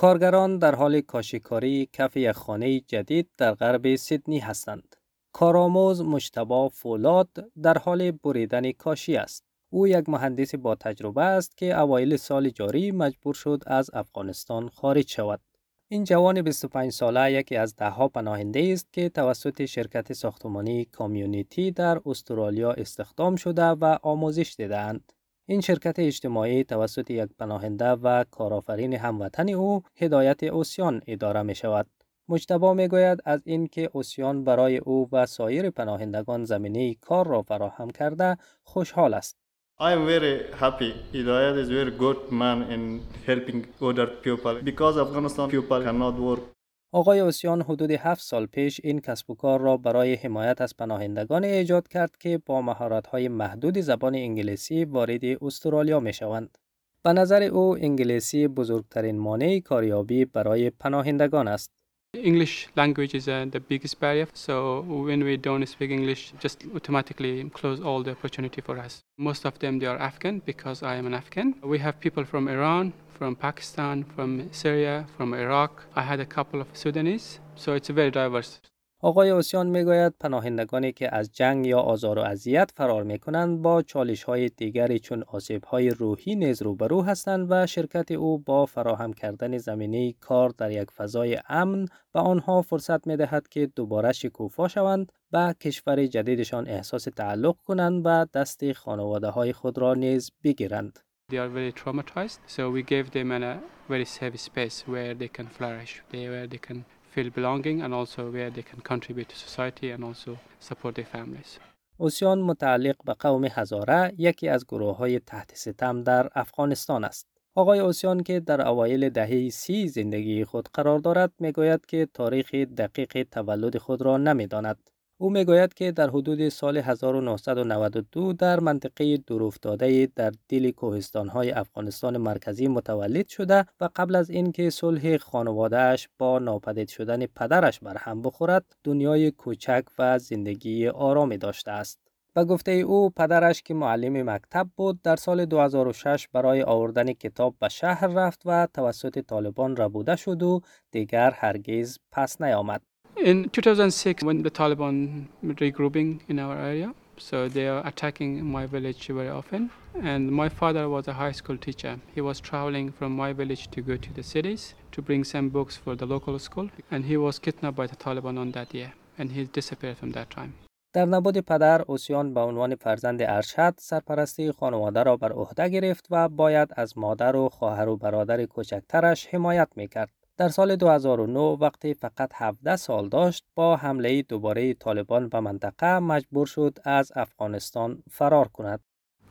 کارگران در حال کاشیکاری کف یک خانه جدید در غرب سیدنی هستند. کارآموز مشتبا فولاد در حال بریدن کاشی است. او یک مهندس با تجربه است که اوایل سال جاری مجبور شد از افغانستان خارج شود. این جوان 25 ساله یکی از دهها پناهنده است که توسط شرکت ساختمانی کامیونیتی در استرالیا استخدام شده و آموزش دیدند. این شرکت اجتماعی توسط یک پناهنده و کارآفرین هموطن او هدایت اوسیان اداره می شود. مجتبا می گوید از اینکه اوسیان برای او و سایر پناهندگان زمینه کار را فراهم کرده خوشحال است. I am very happy. Hidayat is very good man in helping other people because Afghanistan people cannot work. آقای اوسیان حدود هفت سال پیش این کسب و کار را برای حمایت از پناهندگان ایجاد کرد که با مهارت‌های محدود زبان انگلیسی وارد استرالیا می شوند. به نظر او انگلیسی بزرگترین مانع کاریابی برای پناهندگان است. English language is uh, the biggest barrier. So when we don't speak English, just automatically close all the opportunity for us. Most of them they are Afghan because I am an Afghan. We have people from Iran, from Pakistan, from Syria, from Iraq. I had a couple of Sudanese. So it's a very diverse. آقای اوسیان می‌گوید پناهندگانی که از جنگ یا آزار و اذیت فرار می کنند با چالش های دیگری چون آسیب های روحی نیز روبرو هستند و شرکت او با فراهم کردن زمینه کار در یک فضای امن به آنها فرصت می دهد که دوباره شکوفا شوند به کشور جدیدشان احساس تعلق کنند و دست خانواده های خود را نیز بگیرند. They are very traumatized, so we gave them a very safe space where they can flourish, where they can feel belonging and also where they can contribute to society and also support their families. اوسیان متعلق به قوم هزاره یکی از گروه های تحت ستم در افغانستان است. آقای اوسیان که در اوایل دهه سی زندگی خود قرار دارد می‌گوید که تاریخ دقیق تولد خود را نمی‌داند. او می‌گوید که در حدود سال 1992 در منطقه دورافتاده در دل کوهستانهای افغانستان مرکزی متولد شده و قبل از اینکه صلح خانوادهش با ناپدید شدن پدرش بر هم بخورد دنیای کوچک و زندگی آرامی داشته است. به گفته او پدرش که معلم مکتب بود در سال 2006 برای آوردن کتاب به شهر رفت و توسط طالبان ربوده شد و دیگر هرگز پس نیامد. In 2006, when the Taliban regrouping in our area, so they are attacking my village very often. And my father was a high school teacher. He was traveling from my village to go to the cities to bring some books for the local school. And he was kidnapped by the Taliban on that year. And he disappeared from that time. در نبود پدر اوسیان به عنوان فرزند ارشد سرپرستی خانواده را بر عهده گرفت و باید از مادر و خواهر و برادر کوچکترش حمایت میکرد. در سال 2009 وقتی فقط 17 سال داشت با حمله دوباره طالبان به منطقه مجبور شد از افغانستان فرار کند.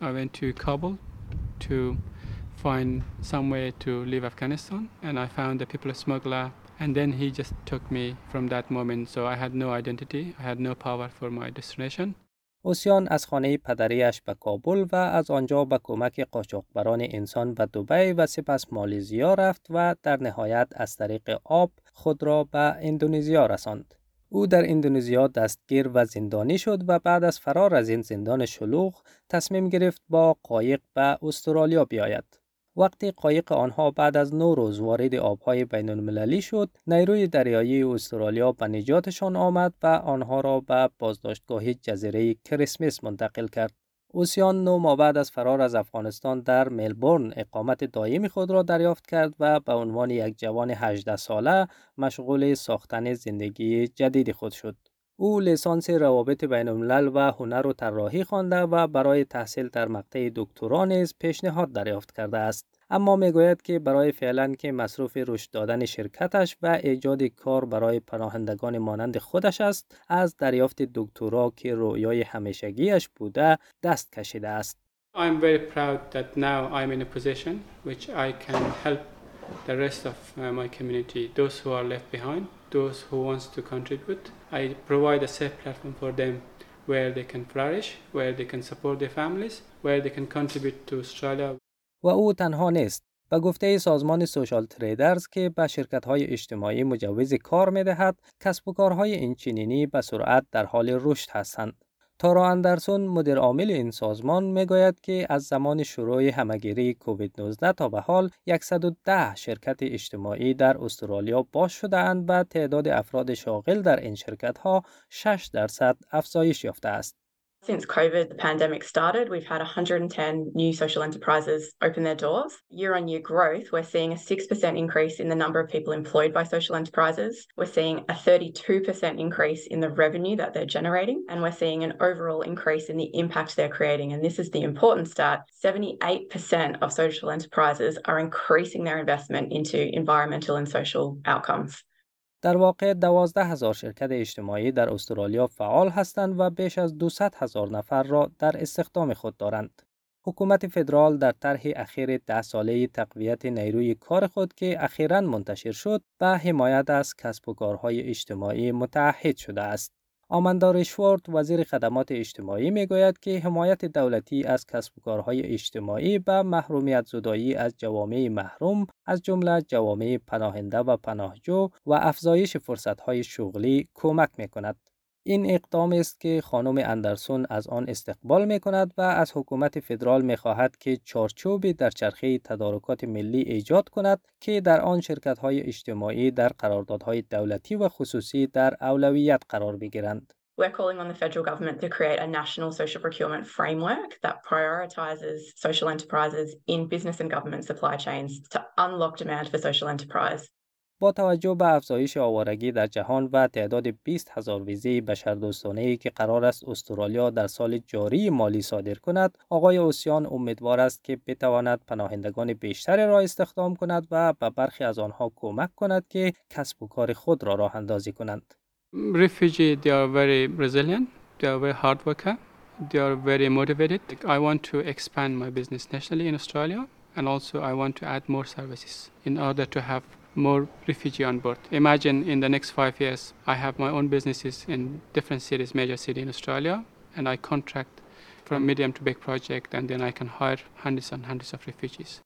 I went to Kabul to find some way to leave Afghanistan and I found the people smuggler and then he just took me from that moment so I had no identity I had no power for my destination اوسیان از خانه پدریش به کابل و از آنجا به کمک قاچاقبران انسان به دبی و سپس مالیزیا رفت و در نهایت از طریق آب خود را به اندونزیا رساند. او در اندونزیا دستگیر و زندانی شد و بعد از فرار از این زندان شلوغ تصمیم گرفت با قایق به استرالیا بیاید. وقتی قایق آنها بعد از نو روز وارد آبهای بین المللی شد، نیروی دریایی استرالیا به نجاتشان آمد و آنها را به بازداشتگاه جزیره کریسمس منتقل کرد. اوسیان نو بعد از فرار از افغانستان در ملبورن اقامت دائمی خود را دریافت کرد و به عنوان یک جوان 18 ساله مشغول ساختن زندگی جدید خود شد. او لیسانس روابط بین الملل و هنر و طراحی خوانده و برای تحصیل در مقطع دکترا نیز پیشنهاد دریافت کرده است. اما می‌گوید که برای فعلا که مصروف رشد دادن شرکتش و ایجاد کار برای پناهندگان مانند خودش است از دریافت دکترا که رویای همیشگیش بوده دست کشیده است. I'm very proud that now I'm in a position which I can help the rest of uh, my community, those who are left behind, those who wants to contribute. I provide a safe platform for them where they can flourish, where they can support their families, where they can contribute to Australia. و او تنها نیست. به گفته سازمان سوشال تریدرز که به شرکت های اجتماعی مجوز کار می دهد، کسب و کارهای اینچنینی به سرعت در حال رشد هستند. تارا اندرسون مدیر عامل این سازمان می‌گوید که از زمان شروع همگیری کووید 19 تا به حال 110 شرکت اجتماعی در استرالیا باز شده اند و تعداد افراد شاغل در این شرکت ها 6 درصد افزایش یافته است. Since COVID, the pandemic started, we've had 110 new social enterprises open their doors. Year on year growth, we're seeing a 6% increase in the number of people employed by social enterprises. We're seeing a 32% increase in the revenue that they're generating. And we're seeing an overall increase in the impact they're creating. And this is the important stat 78% of social enterprises are increasing their investment into environmental and social outcomes. در واقع دوازده هزار شرکت اجتماعی در استرالیا فعال هستند و بیش از 200 هزار نفر را در استخدام خود دارند. حکومت فدرال در طرح اخیر ده ساله تقویت نیروی کار خود که اخیرا منتشر شد به حمایت از کسب و کارهای اجتماعی متعهد شده است. آماندا شورت وزیر خدمات اجتماعی می گوید که حمایت دولتی از کسب و کارهای اجتماعی به محرومیت زدایی از جوامع محروم از جمله جوامع پناهنده و پناهجو و افزایش فرصتهای شغلی کمک می کند. این اقدام است که خانم اندرسون از آن استقبال می کند و از حکومت فدرال می خواهد که چارچوبی در چرخه تدارکات ملی ایجاد کند که در آن شرکت های اجتماعی در قراردادهای دولتی و خصوصی در اولویت قرار بگیرند. We're calling on the federal government to create a national social procurement framework that prioritizes social enterprises in business and government supply chains to unlock demand for social enterprise. با توجه به افزایش آوارگی در جهان و تعداد 20 هزار ویزه بشردوستانه ای که قرار است استرالیا در سال جاری مالی صادر کند آقای اوسیان امیدوار است که بتواند پناهندگان بیشتری را استخدام کند و به برخی از آنها کمک کند که کسب و کار خود را راه اندازی کنند. Refugee they are very resilient. They are very hard worker. They are very motivated. I want to expand my business nationally in Australia and also I want to add more services in order to have more refugee on board. Imagine in the next five years, I have my own businesses in different cities, major city in Australia, and I contract from mm. medium to big project, and then I can hire hundreds and hundreds of refugees.